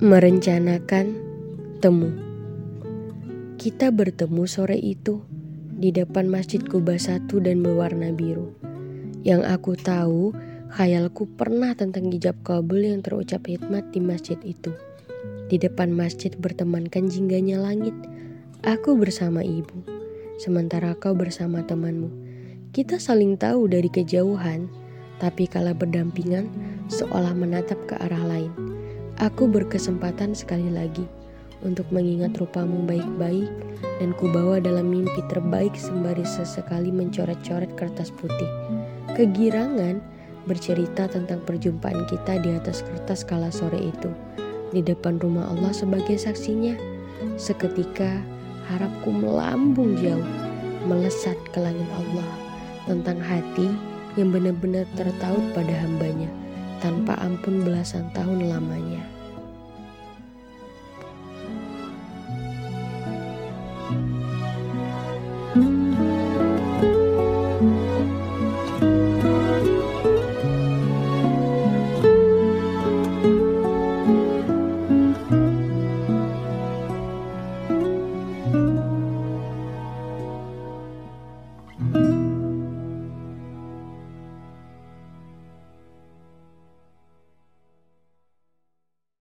Merencanakan temu. Kita bertemu sore itu di depan Masjid Kuba satu dan berwarna biru. Yang aku tahu, khayalku pernah tentang hijab kabul yang terucap hikmat di masjid itu. Di depan masjid bertemankan jingganya langit. Aku bersama ibu, sementara kau bersama temanmu. Kita saling tahu dari kejauhan, tapi kala berdampingan seolah menatap ke arah lain Aku berkesempatan sekali lagi untuk mengingat rupamu baik-baik dan kubawa dalam mimpi terbaik sembari sesekali mencoret-coret kertas putih. Kegirangan bercerita tentang perjumpaan kita di atas kertas kala sore itu di depan rumah Allah sebagai saksinya. Seketika harapku melambung jauh, melesat ke langit Allah tentang hati yang benar-benar tertaut pada hambanya tanpa ampun belasan tahun lamanya.